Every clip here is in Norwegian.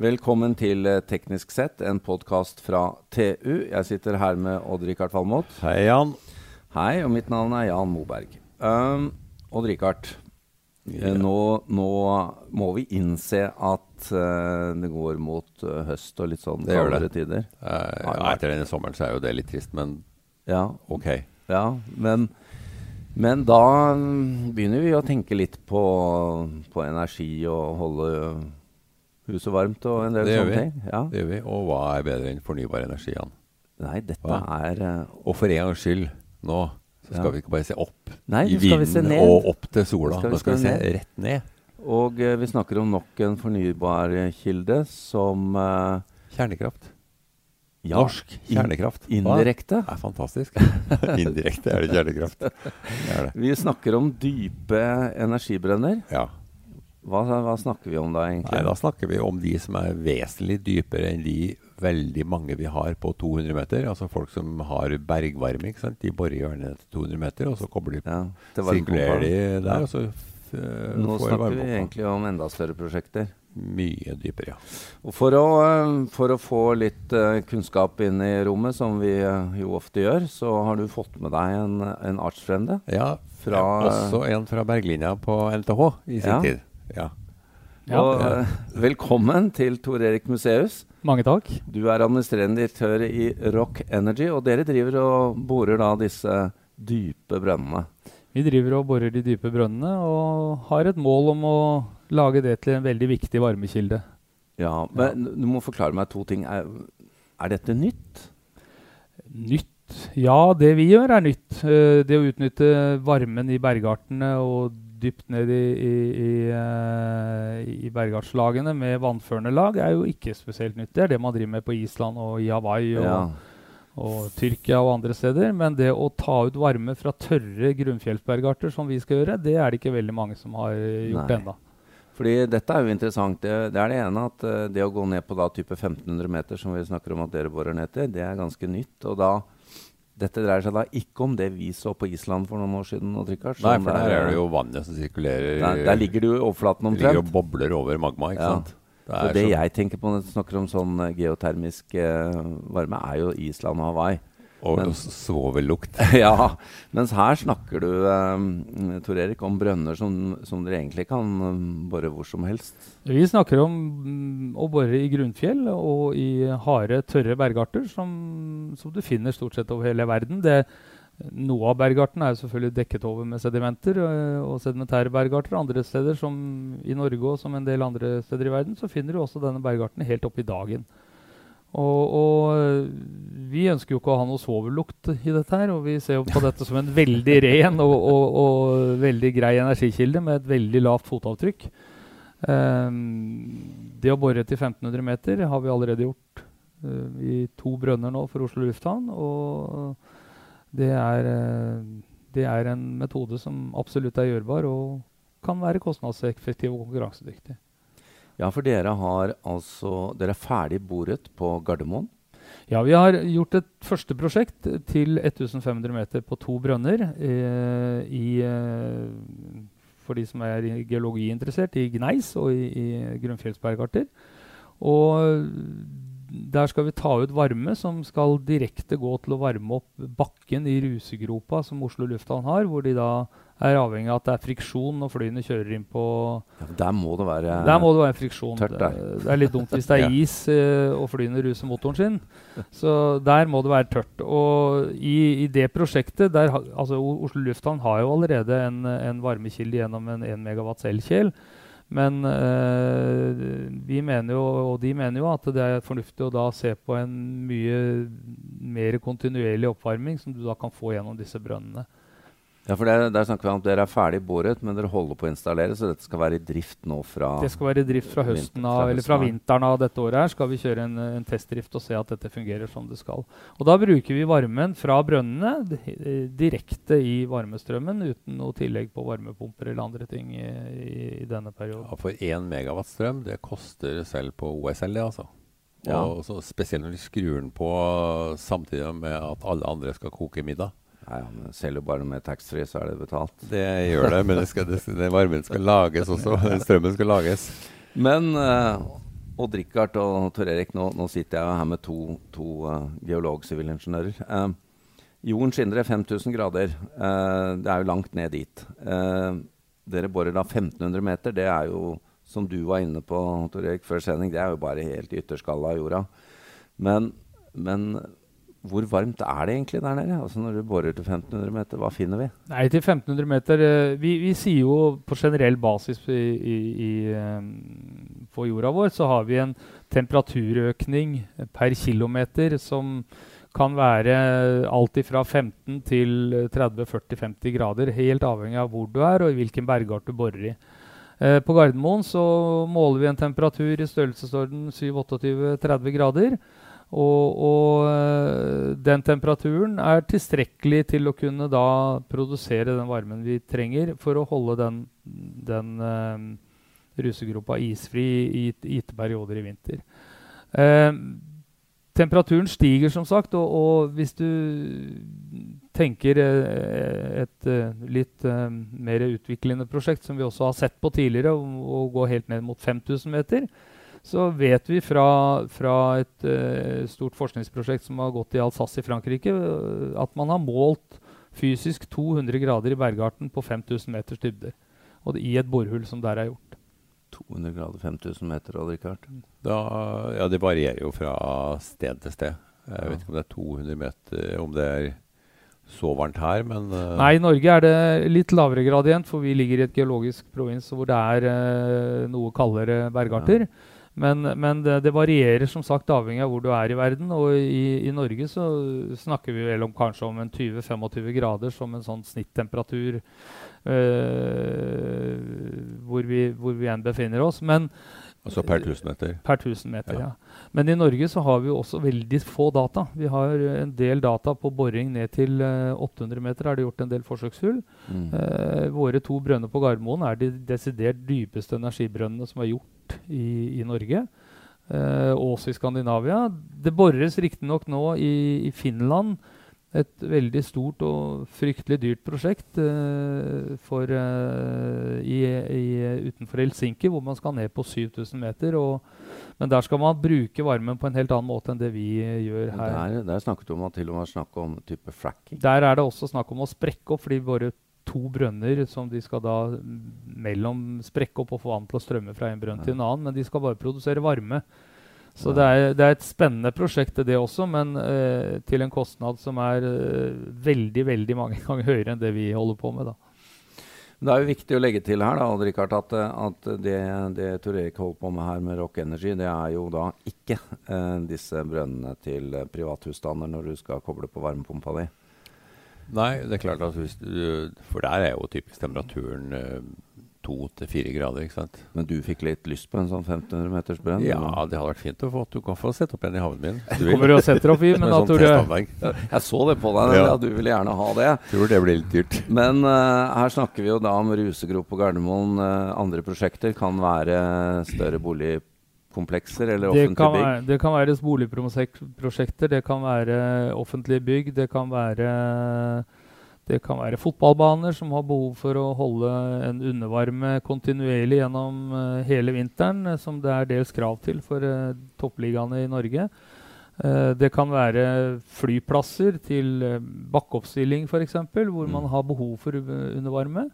Velkommen til eh, Teknisk sett, en podkast fra TU. Jeg sitter her med Odd-Rikard Valmot. Hei, Jan. Hei, og mitt navn er Jan Moberg. Um, Odd-Rikard, eh, nå, nå må vi innse at uh, det går mot uh, høst og litt sånn Det kaldere tider. Uh, ja, etter denne sommeren så er jo det litt trist, men Ja, ok. ja men, men da begynner vi å tenke litt på, på energi og holde huset varmt og en del Det sånne ting. Ja. Det gjør vi. Og hva er bedre enn fornybar energi, Jan? Nei, dette Hva? er uh, Og for en gangs skyld, nå så skal Ja. vi ikke bare se opp Nei, i vinden vi se vinden ned. og opp til sola. Skal vi Nå skal vi se ned. rett ned. Og uh, vi snakker om nok en fornybar eh, kilde som uh, Kjernekraft. ja, Norsk kjernekraft. Indirekte. Det er fantastisk. Indirekte er det kjernekraft. Det er det. Vi snakker om dype energibrønner. Ja. Hva, hva snakker vi om da, egentlig? Nei, da snakker vi om de som er vesentlig dypere enn de veldig mange vi har på 200 meter. Altså folk som har bergvarme. ikke sant? De borer gjerne til 200 meter, og så kobler de ja, sirkulerer de der, og så uh, Nå snakker vi egentlig om enda større prosjekter. Mye dypere, ja. Og for å, eh, for å få litt uh, kunnskap inn i rommet, som vi uh, jo ofte gjør, så har du fått med deg en, en artsfrende. ja Fra- Også en fra berglinja på NTH i sin Ja. tid. Ja. Ja. og eh, velkommen til Tor Erik Museus. Mange takk. Du er administrerende direktør i Rock Energy, og dere driver og borer da disse dype brønnene. Vi driver og borer de dype brønnene og har et mål om å lage det til en veldig viktig varmekilde. Ja, men du må forklare meg to ting. Er, er dette nytt? Nytt? Ja, det vi gjør er nytt. Eh, det å utnytte varmen i bergartene og dypt ned i, i, i, eh, i bergartslagene med vannførende lag er jo ikke spesielt nytt. Det er det man driver med på Island og i Hawaii og, Ja. og Tyrkia og andre steder. Men det å ta ut varme fra tørre grunnfjellsbergarter, som vi skal gjøre, det er det ikke veldig mange som har eh, gjort ennå. Fordi dette er jo interessant. Det, det er det ene at eh, det å gå ned på da type 1500 meter, som vi snakker om at dere borer ned til, det er ganske nytt. Og da Dette dreier seg da ikke om det vi så på Island for noen år siden. Nei, for der er det jo vannet som sirkulerer. der, der ligger det jo i overflaten det ligger omtrent. og bobler over magma, ikke Ja. sant? Det er det så- jeg tenker på når jeg snakker om sånn eh, geotermisk eh, varme, er jo Island og Hawaii. Og men- svovellukt. ja, mens her snakker du, eh, Tor Erik, om brønner som, som dere egentlig kan eh, bore hvor som helst. Vi snakker om mm, å bore i grunnfjell og i harde, tørre bergarter som, som du finner stort sett over hele verden. Det, noe av bergarten er selvfølgelig dekket over med sedimenter øh, og sedimentære bergarter. Andre steder, som i Norge og som en del andre steder i verden, så finner du også denne bergarten helt oppi i dagen. Og, og vi ønsker jo ikke å ha noe svovellukt i dette her, og vi ser jo på dette som en veldig ren og, og, og veldig grei energikilde med et veldig lavt fotavtrykk. Um, det å bore til 1500 meter har vi allerede gjort uh, i to brønner nå for Oslo lufthavn. Og det er, uh, det er en metode som absolutt er gjørbar og kan være kostnadseffektiv og konkurransedyktig. Ja, for dere har altså Dere er ferdig boret på Gardermoen. Ja, vi har gjort et første prosjekt til 1500 meter på to brønner eh, i eh, For de som er geologiinteressert, geologi interessert, i gneis og i, i grunnfjellsbergarter. Og der skal vi ta ut varme som skal direkte gå til å varme opp bakken i rusegropa som Oslo lufthavn har, hvor de da er avhengig av at det er friksjon når flyene kjører inn på Ja, der må det være der må det være friksjon. tørt. Det, det er litt dumt hvis det er is uh, og flyene ruser motoren sin. Så der må det være tørt. Og i, i det prosjektet der, altså Oslo lufthavn har jo allerede en, en varmekilde gjennom en 1 megawatts elkjel. Men øh, vi mener jo, og de mener jo at det er fornuftig å da se på en mye mer kontinuerlig oppvarming som du da kan få gjennom disse brønnene. Ja, for der, der snakker vi om at dere er ferdig boret, men dere holder på å installere, så dette skal være i drift nå fra Det skal være i drift fra høsten fra av, eller fra vinteren av dette året. her skal vi kjøre en, en testdrift og se at dette fungerer som det skal. Og Da bruker vi varmen fra brønnene eh, direkte i varmestrømmen uten noe tillegg på varmepumper eller andre ting i, i, i denne perioden. Ja, for 1 megawatt strøm, det koster selv på OSL, det, altså. Ja. Og så spesielt når de skrur den på samtidig med at alle andre skal koke middag. Ja, men selger bare med taxfree, så er det betalt. Det gjør det, men det skal, det, den varmen skal lages også. Strømmen skal lages. Men uh, Odd Rikard og Tor Erik, nå, nå, sitter jeg her med to, to uh, geolog-sivilingeniører. Uh, jorden skinner 5000 grader. Uh, det er jo langt ned dit. dere borer da 1500 meter. Det er jo, som du var inne på Tor Erik, før sending, det er jo bare helt i ytterskalla av jorda. Men, men hvor varmt er det egentlig der nede? Altså Når du borer til 1500 meter, hva finner vi? Nei, til 1500 meter eh, Vi, vi sier jo på generell basis i, i, i, eh, på jorda vår så har vi en temperaturøkning per kilometer som kan være alt fra 15 til 30-40-50 grader. Helt avhengig av hvor du er og hvilken bergart du borer i. Eh, på Gardermoen så måler vi en temperatur i størrelsesorden 7-28-30 grader. Og, og, eh, den temperaturen er tilstrekkelig til å kunne da produsere den varmen vi trenger for å holde den, den uh, rusegropa isfri i gitte perioder i vinter. Uh, temperaturen stiger, som sagt, og, og hvis du tenker uh, et litt mer utviklende prosjekt, som vi også har sett på tidligere, å gå helt ned mot 5000 meter, så vet vi fra, fra et uh, stort forskningsprosjekt som har gått i Alsace i Frankrike, uh, at man har målt fysisk 200 grader i bergarten på 5000 meters dybde. Og det, i et borhull som der er gjort. 200 grader 5000 meter, Odd Rikard? Ja, det varierer jo fra sted til sted. Jeg vet ikke om det er 200 meter, om det er så varmt her, men uh Nei, i Norge er det litt lavere gradient, for vi ligger i et geologisk provins hvor det er uh, noe kaldere bergarter. Ja. Men, men det, det, varierer som sagt avhengig av hvor du er i verden. Og i, i Norge så snakker vi vel om kanskje om en 20-25 grader som en sånn snittemperatur øh, hvor, vi, hvor vi enn befinner oss. Men Altså per 1000 meter? Per 1000 meter, ja. ja. Men i Norge så har vi også veldig få data. Vi har en del data på boring ned til 800 eh, meter. er det gjort en del forsøkshull. Mm. Uh, våre to brønner på Gardermoen er de desidert dypeste energibrønnene som er gjort i, i Norge. Eh, også i Skandinavia. Det bores riktignok nå i, i Finland et veldig stort og fryktelig dyrt prosjekt uh, for, uh, i, i, utenfor Helsinki, hvor man skal ned på 7000 meter. Og, men der skal man bruke varmen på en helt annen måte enn det vi gjør her. Der, der snakket du om at til og med snakk om type fracking? Der er det også snakk om å sprekke opp, fordi våre to brønner som de skal da mellom sprekke opp og få vann til å strømme fra en brønn til en annen, men de skal bare produsere varme. Så det er, det er, et spennende prosjekt, det også, men eh, til en kostnad som er eh, veldig veldig mange ganger høyere enn det vi holder på med. da. Det er jo viktig å legge til her da, Richard, at, at det, det Tor Erik holder på med her med Rock Energy, det er jo da ikke eh, disse brønnene til privathusstander når du skal koble på varmepumpa di. Nei, det er klart at hvis du, For der er jo typisk temperaturen to til fire grader. ikke sant? Men du fikk litt lyst på en sånn 1500 meters brønn? Ja, det hadde vært fint å få. Du kan få sette opp en i havnen min. Du kommer og setter opp i, men da tror jeg Jeg så det på deg, ja. ja. du ville gjerne ha det. Tror det blir litt dyrt. Men uh, her snakker vi jo da om rusegrop på Gardermoen. Uh, andre prosjekter kan være større boligkomplekser eller offentlige bygg? Være, det kan være boligprosjekter, det kan være offentlige bygg, det kan være det kan være fotballbaner som har behov for å holde en undervarme kontinuerlig gjennom uh, hele vinteren, uh, som det er dels krav til for uh, toppligaene i Norge. det kan være flyplasser til bakkeoppstilling f.eks., hvor mm. man har behov for undervarme.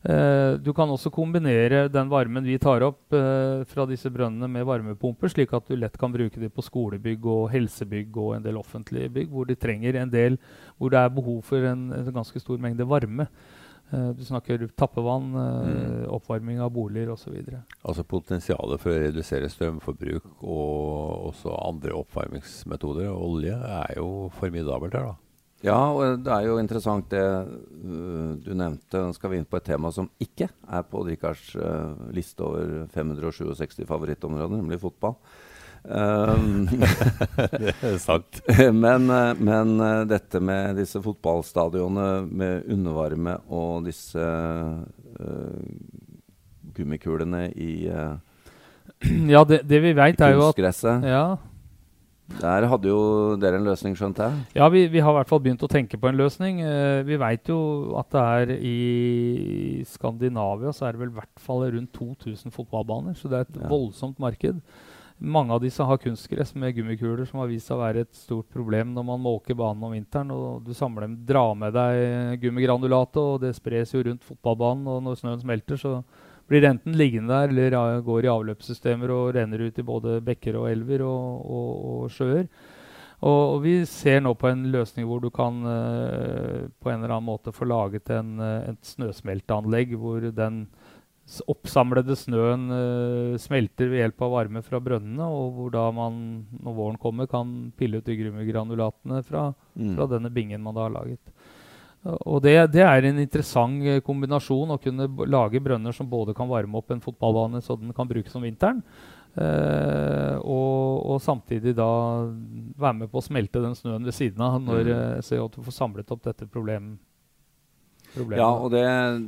Uh, du kan også kombinere den varmen vi tar opp uh, fra disse brønnene med varmepumper, slik at du lett kan bruke dem på skolebygg og helsebygg og en del offentlige bygg hvor de trenger en del, hvor det er behov for en, en ganske stor mengde varme. Uh, du snakker tappevann, mm. oppvarming av boliger osv. Altså potensialet for å redusere strømforbruk og også andre oppvarmingsmetoder, olje, er jo formidabelt her, da. Ja, og det er jo interessant det uh, du nevnte. Nå skal vi inn på et tema som ikke er på Rikards uh, liste over 567 favorittområder, nemlig fotball. Um, det er sant. men, uh, men uh, dette med disse fotballstadionene med undervarme og disse uh, gummikulene i Ja, det, det vi veit, er jo at ja, der hadde jo dere en løsning, skjønte jeg? Ja, vi, vi har i hvert fall begynt å tenke på en løsning. Uh, vi veit jo at det er i Skandinavia så er det vel i hvert fall rundt 2000 fotballbaner. Så det er et ja. voldsomt marked. Mange av disse har kunstgress med gummikuler, som har vist seg å være et stort problem når man måker banen om vinteren. og Du samler, dem, drar med deg gummigranulatet, og det spres jo rundt fotballbanen. Og når snøen smelter, så blir enten liggende der eller går i avløpssystemer og renner ut i både bekker og elver og, og, og sjøer. Og, og, vi ser nå på en løsning hvor du kan uh, på en eller annen måte få laget en, uh, et snøsmelteanlegg hvor den oppsamlede snøen uh, smelter ved hjelp av varme fra brønnene, og hvor da man, når våren kommer, kan pille ut de grummegranulatene fra, mm. fra, denne bingen man da har laget. Og det, det, er en interessant eh, kombinasjon å kunne lage brønner som både kan varme opp en fotballbane så den kan brukes om vinteren, uh, og, og, samtidig da være med på å smelte den snøen ved siden av når mm. så at får samlet opp dette problemet problemet. Ja, og det,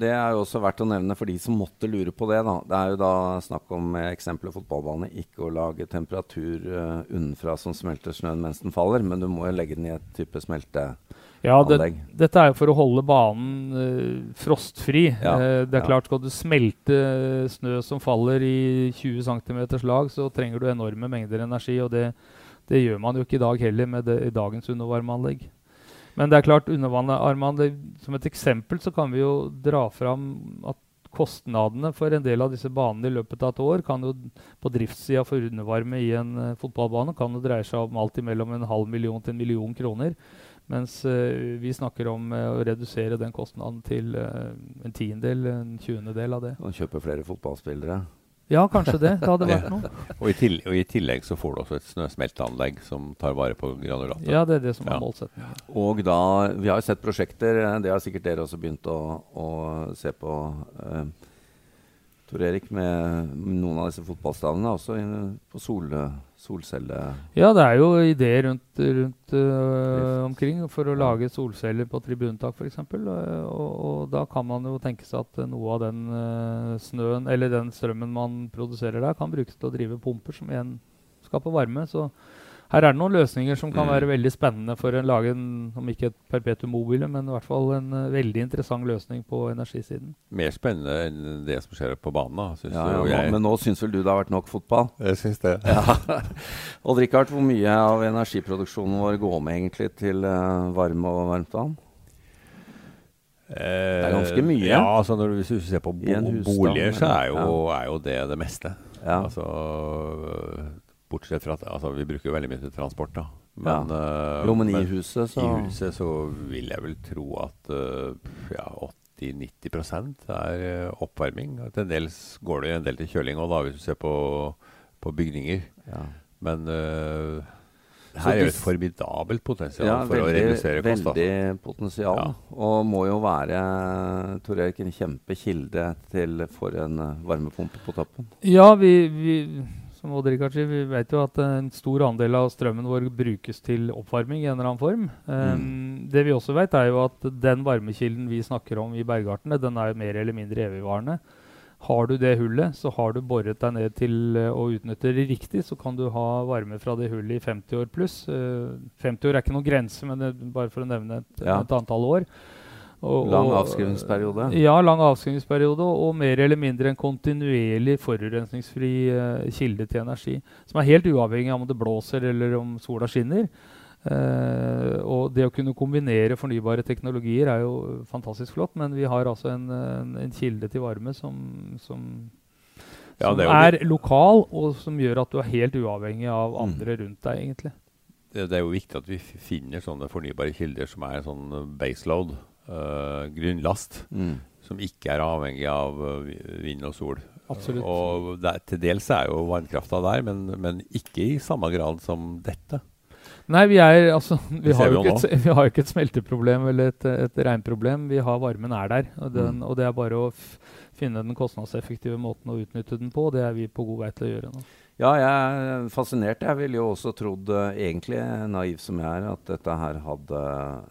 det, er jo også verdt å nevne for de som måtte lure på det. da. Det er jo da snakk om eksempelet fotballbane, ikke å lage temperatur uh, unnenfra som smelter snøen mens den faller, men du må jo legge den i et type smelteanlegg. Ja, det, dette er jo for å holde banen uh, frostfri. Ja, uh, det er ja. klart Skal du smelte snø som faller i 20 cm lag, så trenger du enorme mengder energi. og det, det gjør man jo ikke i dag heller med det, i dagens undervarmeanlegg. Men det er klart, undervannet, Arman, det, som et eksempel så kan vi jo dra fram at kostnadene for en del av disse banene i løpet av et år kan jo på driftssida for undervarme i en uh, fotballbane kan jo dreie seg om alt mellom en halv million til en million kroner. Mens uh, vi snakker om uh, å redusere den kostnaden til en tiendedel, en tjuendedel av det. Og kjøpe flere fotballspillere? Ja, kanskje det. Det hadde vært noe. og, i tillegg, og, i tillegg, så får du også et snøsmelteanlegg som tar vare på granulatet. Ja, det er det som er ja. målsettingen. Og da, Vi har jo sett prosjekter, det har sikkert dere også begynt å, å se på. Uh, Tor Erik, med noen av disse fotballstavene, også på sol, solcelle... Ja, det er jo ideer rundt, rundt uh, omkring for å lage solceller på tribuntak f.eks. Og, og, og da kan man jo tenke seg at noe av den uh, snøen, eller den strømmen man produserer der, kan brukes til å drive pumper, som igjen skaper varme. Så her er det noen løsninger som kan mm. være veldig spennende for å lage en, om ikke et perpetuum mobile, men i hvert fall en uh, veldig interessant løsning på energisiden. Mer spennende enn det som skjer på banen. da, ja, ja, Men nå syns vel du det har vært nok fotball? Jeg syns det. Ja. Odd Rikard, hvor mye av energiproduksjonen vår går med egentlig til uh, varme og varmtvann? det er ganske mye. Ja, altså når du, Hvis du ser på bo boliger, så er jo, er jo, det det meste. Ja. Altså Bortsett fra at altså, vi bruker veldig mye til transport, da. Men, ja. uh, jo, men i huset så I huset så vil jeg vel tro at uh, ja, 80-90% er uh, oppvarming. Til dels går det en del til kjøling òg, hvis du ser på, på bygninger. Ja. Men uh, her er det et formidabelt potensial ja, for veldig, å redusere kost. Veldig potensial. Ja. Og må jo være Tor Erik, en kjempekilde til, for en varmepumpe på toppen. Ja, vi, vi som Odd Rikard sier, vi vet jo at en stor andel av strømmen vår brukes til oppvarming i en eller annen form. Um, mm. Det vi også vet, er jo at den varmekilden vi snakker om i bergartene, den er jo mer eller mindre evigvarende. Har du det hullet, så har du boret deg ned til uh, å utnytte det riktig, så kan du ha varme fra det hullet i 50 år pluss. Uh, 50 år er ikke noen grense, men det, bare for å nevne et, ja. et antall år. Og, lang avskrivningsperiode? Ja, lang avskrivningsperiode. Og, mer eller mindre en kontinuerlig forurensningsfri uh, kilde til energi. Som er helt uavhengig av om det blåser eller om sola skinner. Uh, og det å kunne kombinere fornybare teknologier er jo fantastisk flott, men vi har altså en, en, en kilde til varme som, som, ja, som er, er lokal, og som gjør at du er helt uavhengig av mm. andre mm. rundt deg, egentlig. Det, det, er jo viktig at vi finner sånne fornybare kilder som er sånn baseload uh, grunnlast mm. som ikke er avhengig av uh, vind og sol. Absolutt. Og der, til dels er jo vannkrafta der, men, men, ikke i samme grad som dette. Nei, vi, er, altså, vi, har, jo ikke et, vi har ikke et smelteproblem eller et, et regnproblem. Vi har varmen er der. Og, den, mm. og det er bare å finne den kostnadseffektive måten å utnytte den på. Det er vi på god vei til å gjøre nå. Ja, jeg er fascinert. Jeg ville jo også trodd, uh, egentlig naiv som jeg er, at dette her hadde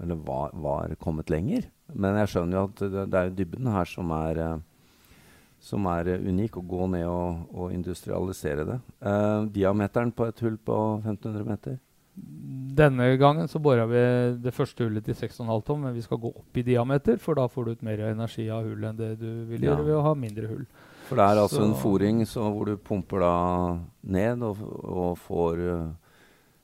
Eller var, var kommet lenger. Men jeg skjønner jo at det, det er dybden her som er, uh, som er unik. Å gå ned og, og industrialisere det. Eh, diameteren på et hull på 1500 meter? Denne gangen så bora vi det første hullet til 6,5 tonn, men vi skal gå opp i diameter, for da får du ut mer energi av hullet enn det du vil gjøre ja. ved å ha mindre hull. For det er altså så. en fòring hvor du pumper da ned og, og får uh,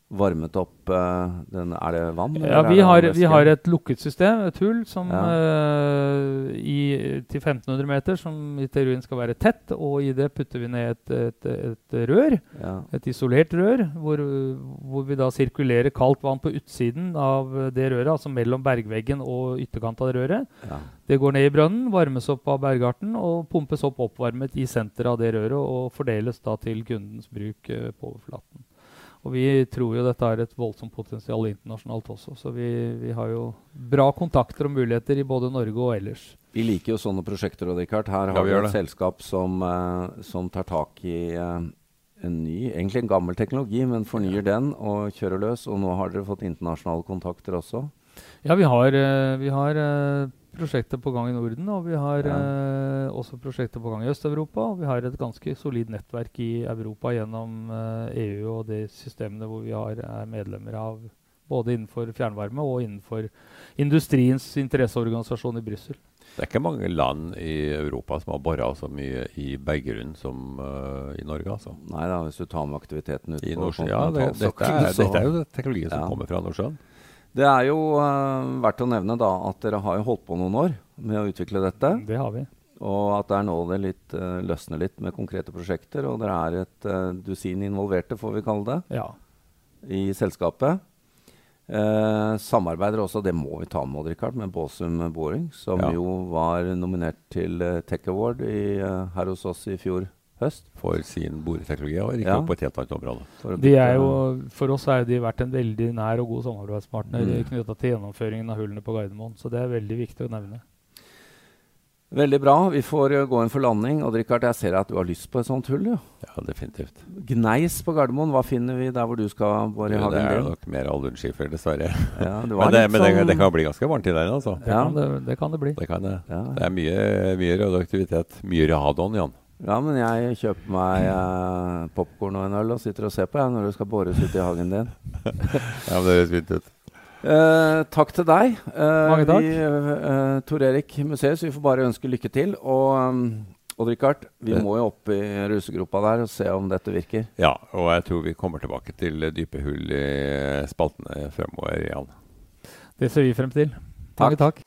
varmet opp uh, den, Er det vann? Ja, vi har, vi har, et lukket system, et hull, som, ja. uh, i, til 1500 meter, som i teorien skal være tett. Og i det putter vi ned et, et, et rør, ja. et isolert rør, hvor, hvor, vi da sirkulerer kaldt vann på utsiden av det røret, altså mellom bergveggen og ytterkant av det røret. Ja. Det går ned i brønnen, varmes opp av bergarten og pumpes opp oppvarmet i senteret av det røret og fordeles da til kundens bruk uh, på overflaten. Og vi tror jo dette har et voldsomt potensial internasjonalt også. Så vi, vi, har jo bra kontakter og muligheter i både Norge og ellers. Vi liker jo sånne prosjekter, og Her har ja, vi et selskap som, uh, som, tar tak i uh, en ny, egentlig en gammel teknologi, men fornyer ja. den og kjører løs. Og nå har dere fått internasjonale kontakter også? Ja, vi har, uh, vi har prosjekter på gang i Norden, og vi har ja. eh, også prosjekter på gang i Øst-Europa. Og vi har et ganske solid nettverk i Europa gjennom eh, EU og de systemene hvor vi har, er medlemmer av både innenfor fjernvarme og innenfor industriens interesseorganisasjon i Brussel. Det er ikke mange land i Europa som har bora så mye i berggrunnen som uh, i Norge. altså. Nei da, hvis du tar med aktiviteten ute på Ja, det, dette, er, dette, er, jo teknologien som kommer fra Nordsjøen. Det er jo uh, verdt å nevne da at dere har jo holdt på noen år med å utvikle dette. Det har vi. Og at det er nå det litt, uh, løsner litt med konkrete prosjekter. Og dere er et uh, dusin involverte, får vi kalle det, ja. i selskapet. Samarbeider også, det må vi ta med, Richard, med Båsum Boring, som ja. jo var nominert til Tech Award i, her hos oss i fjor høst for sin boreteknologi og ikke ja. på et helt annet område. For, jo, for oss har de vært en veldig nær og god samarbeidspartner mm. knytta til gjennomføringen av hullene på Gardermoen. Så det er veldig viktig å nevne. Veldig bra. Vi får uh, gå inn for landing. Og Rikard, jeg ser at du har lyst på et sånt hull. Jo. Ja, definitivt. Gneis på Gardermoen, hva finner vi der hvor du skal i hagen din? Det er nok mer alunskifer, dessverre. Ja, det men, det, men det, det, kan bli ganske varmt i der. Altså. Det, ja. kan det, det, kan det bli. Det, kan det. Ja. det er mye, mye radioaktivitet. Mye radon, Jan. Ja, men jeg kjøper meg eh, popkorn og en øl og sitter og ser på jeg når du skal bores ut i hagen din. ja, men det høres fint ut. Eh, takk til deg. Eh, Mange takk. Vi, eh, Tor Erik Museus, vi får bare ønske lykke til. Og, um, Odd Rikard, vi det. må jo opp i rusegropa der og se om dette virker. Ja, og jeg tror vi kommer tilbake til dype hull i spaltene fremover, igjen. Det ser vi frem til. Takk. Mange takk.